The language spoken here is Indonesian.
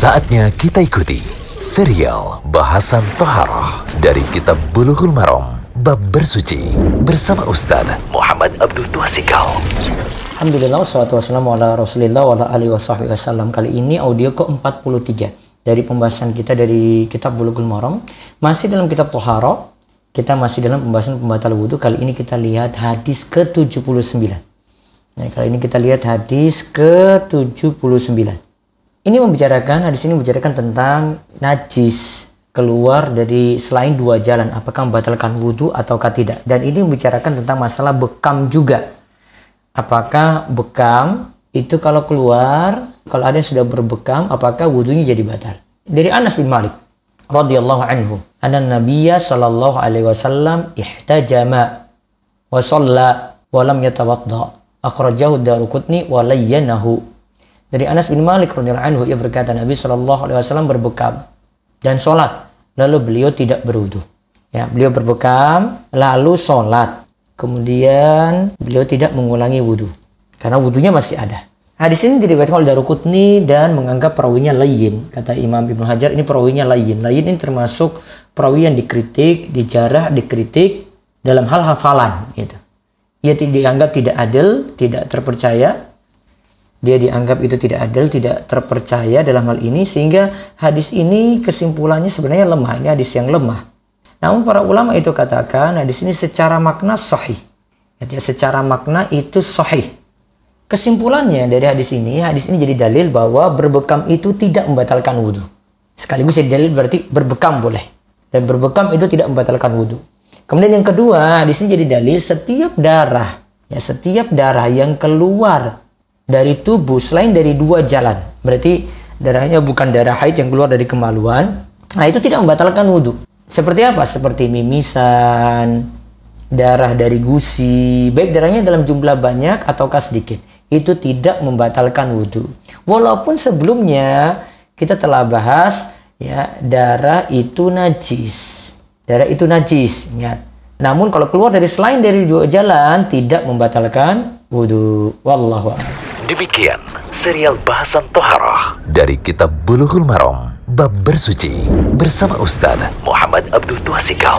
Saatnya kita ikuti serial bahasan Toharoh dari Kitab Bulughul Maram Bab Bersuci bersama Ustaz Muhammad Abdul Tuasikal. Alhamdulillah, wassalatu wassalamu ala rasulillah wa ala alihi wasallam. Kali ini audio ke-43 dari pembahasan kita dari kitab Bulughul Maram. Masih dalam kitab Toharoh, kita masih dalam pembahasan pembatal wudhu. Kali ini kita lihat hadis ke-79. Nah, kali ini kita lihat hadis ke-79. Ini membicarakan, hadis ini membicarakan tentang najis keluar dari selain dua jalan, apakah membatalkan wudhu ataukah tidak. Dan ini membicarakan tentang masalah bekam juga. Apakah bekam itu kalau keluar, kalau ada yang sudah berbekam, apakah wudhunya jadi batal? Dari Anas bin Malik radhiyallahu anhu, anna Nabiya sallallahu alaihi wasallam ihtajama wa shalla wa lam yatawadda akhrajahu Daruqutni wa layyanahu. Dari Anas bin Malik radhiyallahu anhu ia berkata Nabi Shallallahu alaihi wasallam berbekam dan sholat lalu beliau tidak berwudu. Ya, beliau berbekam lalu sholat. Kemudian beliau tidak mengulangi wudhu karena wudhunya masih ada. Hadis ini diriwayatkan oleh Daruqutni dan menganggap perawinya lain. Kata Imam Ibnu Hajar ini perawinya lain. Lain ini termasuk perawi yang dikritik, dijarah, dikritik dalam hal hafalan gitu ia dianggap tidak adil, tidak terpercaya. Dia dianggap itu tidak adil, tidak terpercaya dalam hal ini sehingga hadis ini kesimpulannya sebenarnya lemah. Ini hadis yang lemah. Namun para ulama itu katakan hadis ini secara makna sahih. Jadi secara makna itu sahih. Kesimpulannya dari hadis ini, hadis ini jadi dalil bahwa berbekam itu tidak membatalkan wudhu. Sekaligus jadi dalil berarti berbekam boleh. Dan berbekam itu tidak membatalkan wudhu. Kemudian yang kedua, di sini jadi dalil setiap darah, ya setiap darah yang keluar dari tubuh selain dari dua jalan, berarti darahnya bukan darah haid yang keluar dari kemaluan, nah itu tidak membatalkan wudhu. Seperti apa? Seperti mimisan, darah dari gusi, baik darahnya dalam jumlah banyak ataukah sedikit, itu tidak membatalkan wudhu. Walaupun sebelumnya kita telah bahas ya darah itu najis. Darah itu najis ingat. Namun kalau keluar dari selain dari dua jalan tidak membatalkan wudhu. Wallahu demikian serial bahasan toharah dari kitab bulughul maram bab bersuci bersama Ustaz Muhammad Abdul Tuasikal